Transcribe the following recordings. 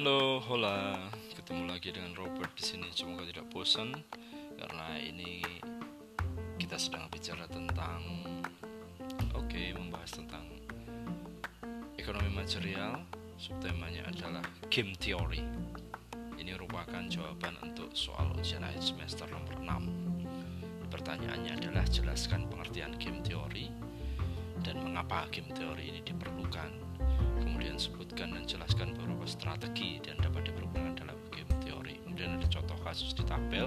Halo, hola. Ketemu lagi dengan Robert di sini. Semoga tidak bosan karena ini kita sedang bicara tentang oke, okay, membahas tentang ekonomi material. Subtemanya adalah game theory. Ini merupakan jawaban untuk soal ujian akhir semester nomor 6. Pertanyaannya adalah jelaskan pengertian game theory dan mengapa game theory ini diperlukan kemudian strategi dan dapat dipergunakan dalam game teori. Kemudian ada contoh kasus di tabel.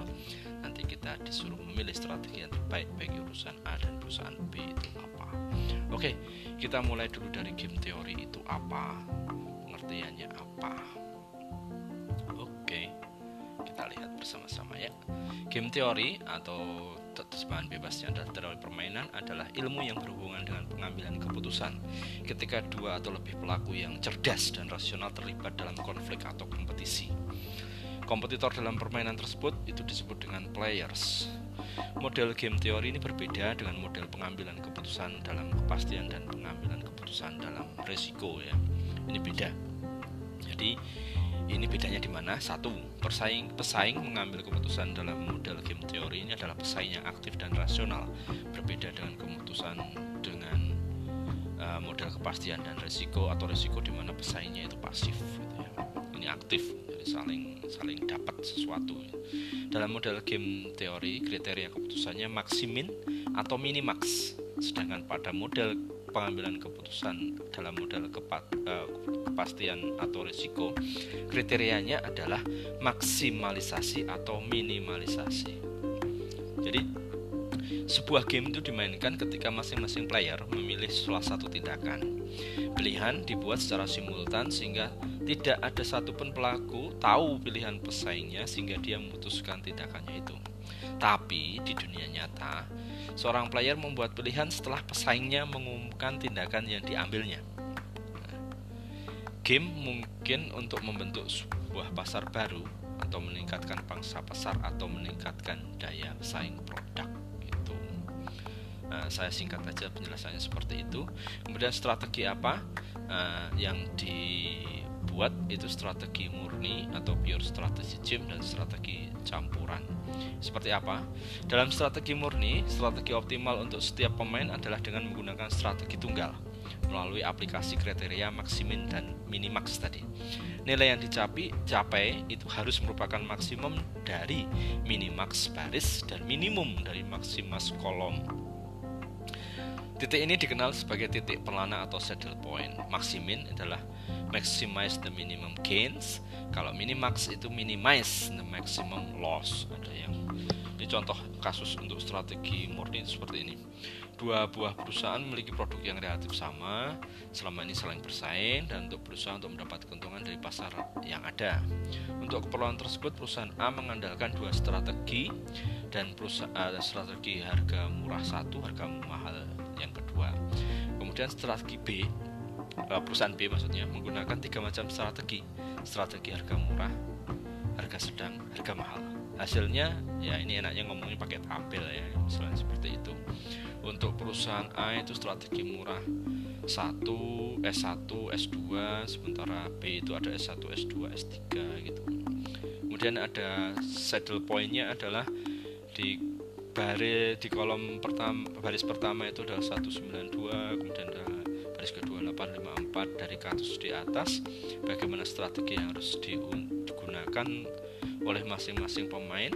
Nanti kita disuruh memilih strategi yang terbaik bagi perusahaan A dan perusahaan B itu apa. Oke kita mulai dulu dari game teori itu apa. Pengertiannya apa bersama-sama ya game teori atau terjemahan bebasnya adalah teori permainan adalah ilmu yang berhubungan dengan pengambilan keputusan ketika dua atau lebih pelaku yang cerdas dan rasional terlibat dalam konflik atau kompetisi. Kompetitor dalam permainan tersebut itu disebut dengan players. Model game teori ini berbeda dengan model pengambilan keputusan dalam kepastian dan pengambilan keputusan dalam resiko ya. Ini beda. Jadi ini bedanya di mana? Satu, persaing pesaing mengambil keputusan dalam model game teori ini adalah pesaing yang aktif dan rasional, berbeda dengan keputusan dengan uh, model kepastian dan resiko atau resiko di mana pesaingnya itu pasif. Gitu ya. Ini aktif, jadi saling saling dapat sesuatu. Dalam model game teori, kriteria keputusannya maksimin atau minimax, sedangkan pada model pengambilan keputusan dalam model kepa, uh, kepastian atau risiko. Kriterianya adalah maksimalisasi atau minimalisasi. Jadi sebuah game itu dimainkan ketika masing-masing player memilih salah satu tindakan. Pilihan dibuat secara simultan sehingga tidak ada satupun pelaku tahu pilihan pesaingnya sehingga dia memutuskan tindakannya itu. Tapi di dunia nyata, seorang player membuat pilihan setelah pesaingnya mengumumkan tindakan yang diambilnya. Game mungkin untuk membentuk sebuah pasar baru atau meningkatkan pangsa pasar atau meningkatkan daya saing produk gitu. Nah, saya singkat aja penjelasannya seperti itu. Kemudian strategi apa uh, yang dibuat itu strategi murni atau pure strategi game dan strategi campuran. Seperti apa? Dalam strategi murni, strategi optimal untuk setiap pemain adalah dengan menggunakan strategi tunggal melalui aplikasi kriteria maksimin dan minimax tadi. Nilai yang dicapai capai itu harus merupakan maksimum dari minimax baris dan minimum dari maksimas kolom. Titik ini dikenal sebagai titik pelana atau saddle point. Maksimin adalah maximize the minimum gains, kalau minimax itu minimize the maximum loss. Ada yang ini contoh kasus untuk strategi murni seperti ini dua buah perusahaan memiliki produk yang relatif sama selama ini saling bersaing dan untuk berusaha untuk mendapat keuntungan dari pasar yang ada. Untuk keperluan tersebut perusahaan A mengandalkan dua strategi dan perusahaan uh, strategi harga murah satu, harga mahal yang kedua. Kemudian strategi B perusahaan B maksudnya menggunakan tiga macam strategi, strategi harga murah, harga sedang, harga mahal. Hasilnya ya ini enaknya ngomongnya pakai tabel ya, misalnya seperti itu. Untuk perusahaan A itu strategi murah. 1, S1, S2 sementara B itu ada S1, S2, S3 gitu. Kemudian ada saddle pointnya adalah di baris di kolom pertama baris pertama itu adalah 192 kemudian ada baris kedua 854 dari kasus di atas bagaimana strategi yang harus digunakan oleh masing-masing pemain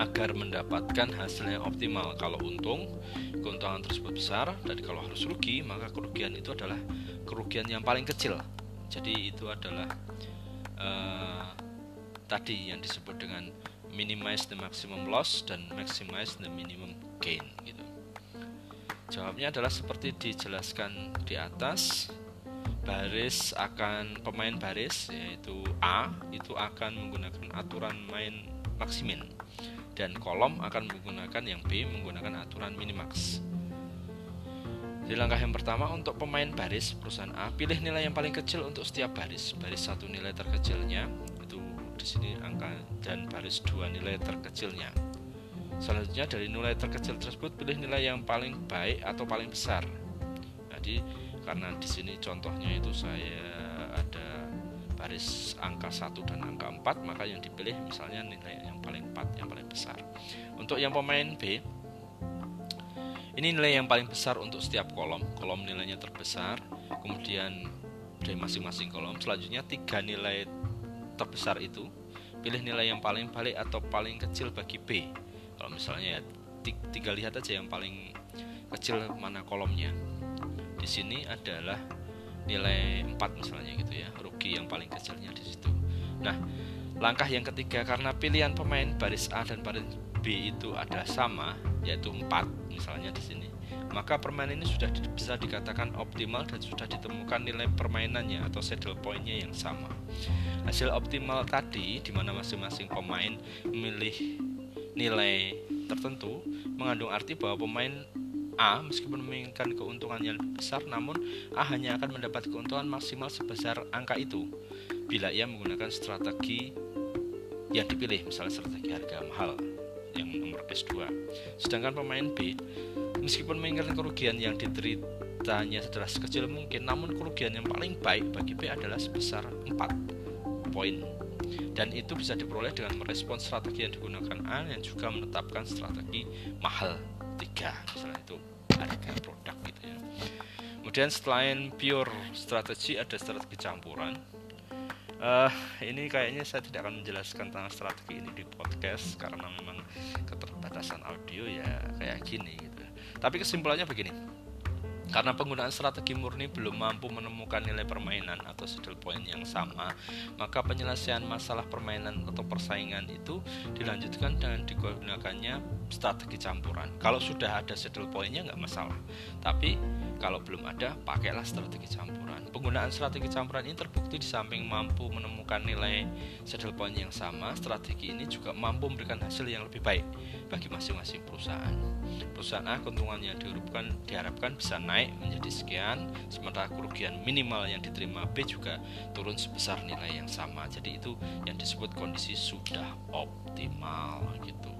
agar mendapatkan hasil yang optimal. Kalau untung, keuntungan tersebut besar, dan kalau harus rugi, maka kerugian itu adalah kerugian yang paling kecil. Jadi itu adalah uh, tadi yang disebut dengan minimize the maximum loss dan maximize the minimum gain. Jawabnya adalah seperti dijelaskan di atas. Baris akan pemain baris yaitu A itu akan menggunakan aturan main maksimin dan kolom akan menggunakan yang B menggunakan aturan minimax. Di langkah yang pertama untuk pemain baris perusahaan A, pilih nilai yang paling kecil untuk setiap baris. Baris satu nilai terkecilnya itu di sini angka dan baris dua nilai terkecilnya. Selanjutnya dari nilai terkecil tersebut pilih nilai yang paling baik atau paling besar. Jadi karena di sini contohnya itu saya ada baris angka 1 dan angka 4 maka yang dipilih misalnya nilai yang paling 4 yang paling besar. Untuk yang pemain B ini nilai yang paling besar untuk setiap kolom. Kolom nilainya terbesar kemudian dari masing-masing kolom. Selanjutnya tiga nilai terbesar itu pilih nilai yang paling balik atau paling kecil bagi B kalau misalnya ya tiga lihat aja yang paling kecil mana kolomnya. Di sini adalah nilai 4 misalnya gitu ya rugi yang paling kecilnya di situ. Nah langkah yang ketiga karena pilihan pemain baris A dan baris B itu ada sama yaitu 4 misalnya di sini maka permainan ini sudah bisa dikatakan optimal dan sudah ditemukan nilai permainannya atau saddle pointnya yang sama. Hasil optimal tadi di mana masing-masing pemain memilih nilai tertentu mengandung arti bahwa pemain A meskipun menginginkan keuntungan yang lebih besar namun A hanya akan mendapat keuntungan maksimal sebesar angka itu bila ia menggunakan strategi yang dipilih misalnya strategi harga mahal yang nomor S2 sedangkan pemain B meskipun menginginkan kerugian yang diteritanya setelah sekecil mungkin namun kerugian yang paling baik bagi B adalah sebesar 4 poin dan itu bisa diperoleh dengan merespon strategi yang digunakan A yang juga menetapkan strategi mahal tiga misalnya itu harga produk gitu ya. Kemudian selain pure strategi ada strategi campuran. Uh, ini kayaknya saya tidak akan menjelaskan tentang strategi ini di podcast karena memang keterbatasan audio ya kayak gini gitu. Tapi kesimpulannya begini karena penggunaan strategi murni belum mampu menemukan nilai permainan atau saddle point yang sama, maka penyelesaian masalah permainan atau persaingan itu dilanjutkan dengan digunakannya strategi campuran. Kalau sudah ada saddle pointnya nggak masalah, tapi kalau belum ada, pakailah strategi campuran. Penggunaan strategi campuran ini terbukti di samping mampu menemukan nilai saddle point yang sama, strategi ini juga mampu memberikan hasil yang lebih baik bagi masing-masing perusahaan. Perusahaan A keuntungannya diharapkan, diharapkan bisa naik menjadi sekian, sementara kerugian minimal yang diterima B juga turun sebesar nilai yang sama. Jadi itu yang disebut kondisi sudah optimal gitu.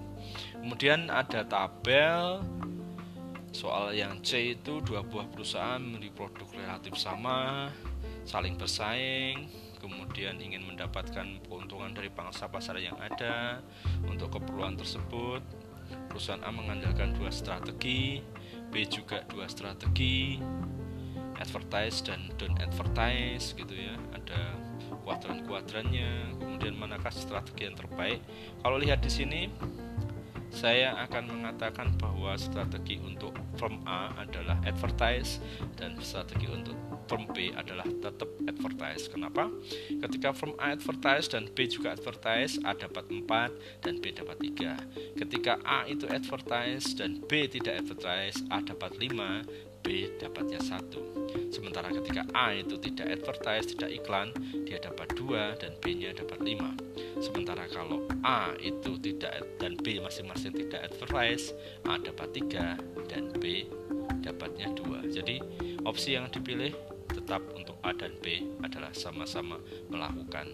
Kemudian ada tabel soal yang C itu dua buah perusahaan memiliki produk relatif sama, saling bersaing, kemudian ingin mendapatkan keuntungan dari pangsa pasar yang ada untuk keperluan tersebut perusahaan A mengandalkan dua strategi B juga dua strategi advertise dan don't advertise gitu ya. Ada kuadran-kuadrannya kemudian manakah strategi yang terbaik? Kalau lihat di sini saya akan mengatakan bahwa strategi untuk firm A adalah advertise dan strategi untuk firm B adalah tetap advertise. Kenapa? Ketika firm A advertise dan B juga advertise, A dapat 4 dan B dapat 3. Ketika A itu advertise dan B tidak advertise, A dapat 5, B dapatnya 1. Sementara ketika A itu tidak advertise, tidak iklan, dia dapat 2 dan B-nya dapat 5. Sementara kalau A itu tidak dan B masing-masing tidak advertise, A dapat 3 dan B dapatnya 2. Jadi opsi yang dipilih tetap untuk A dan B adalah sama-sama melakukan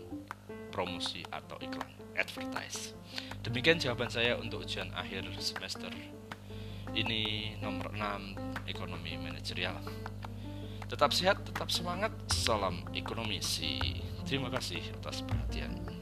promosi atau iklan advertise. Demikian jawaban saya untuk ujian akhir semester. Ini nomor 6 ekonomi manajerial. Tetap sehat, tetap semangat. Salam ekonomi. Terima kasih atas perhatian.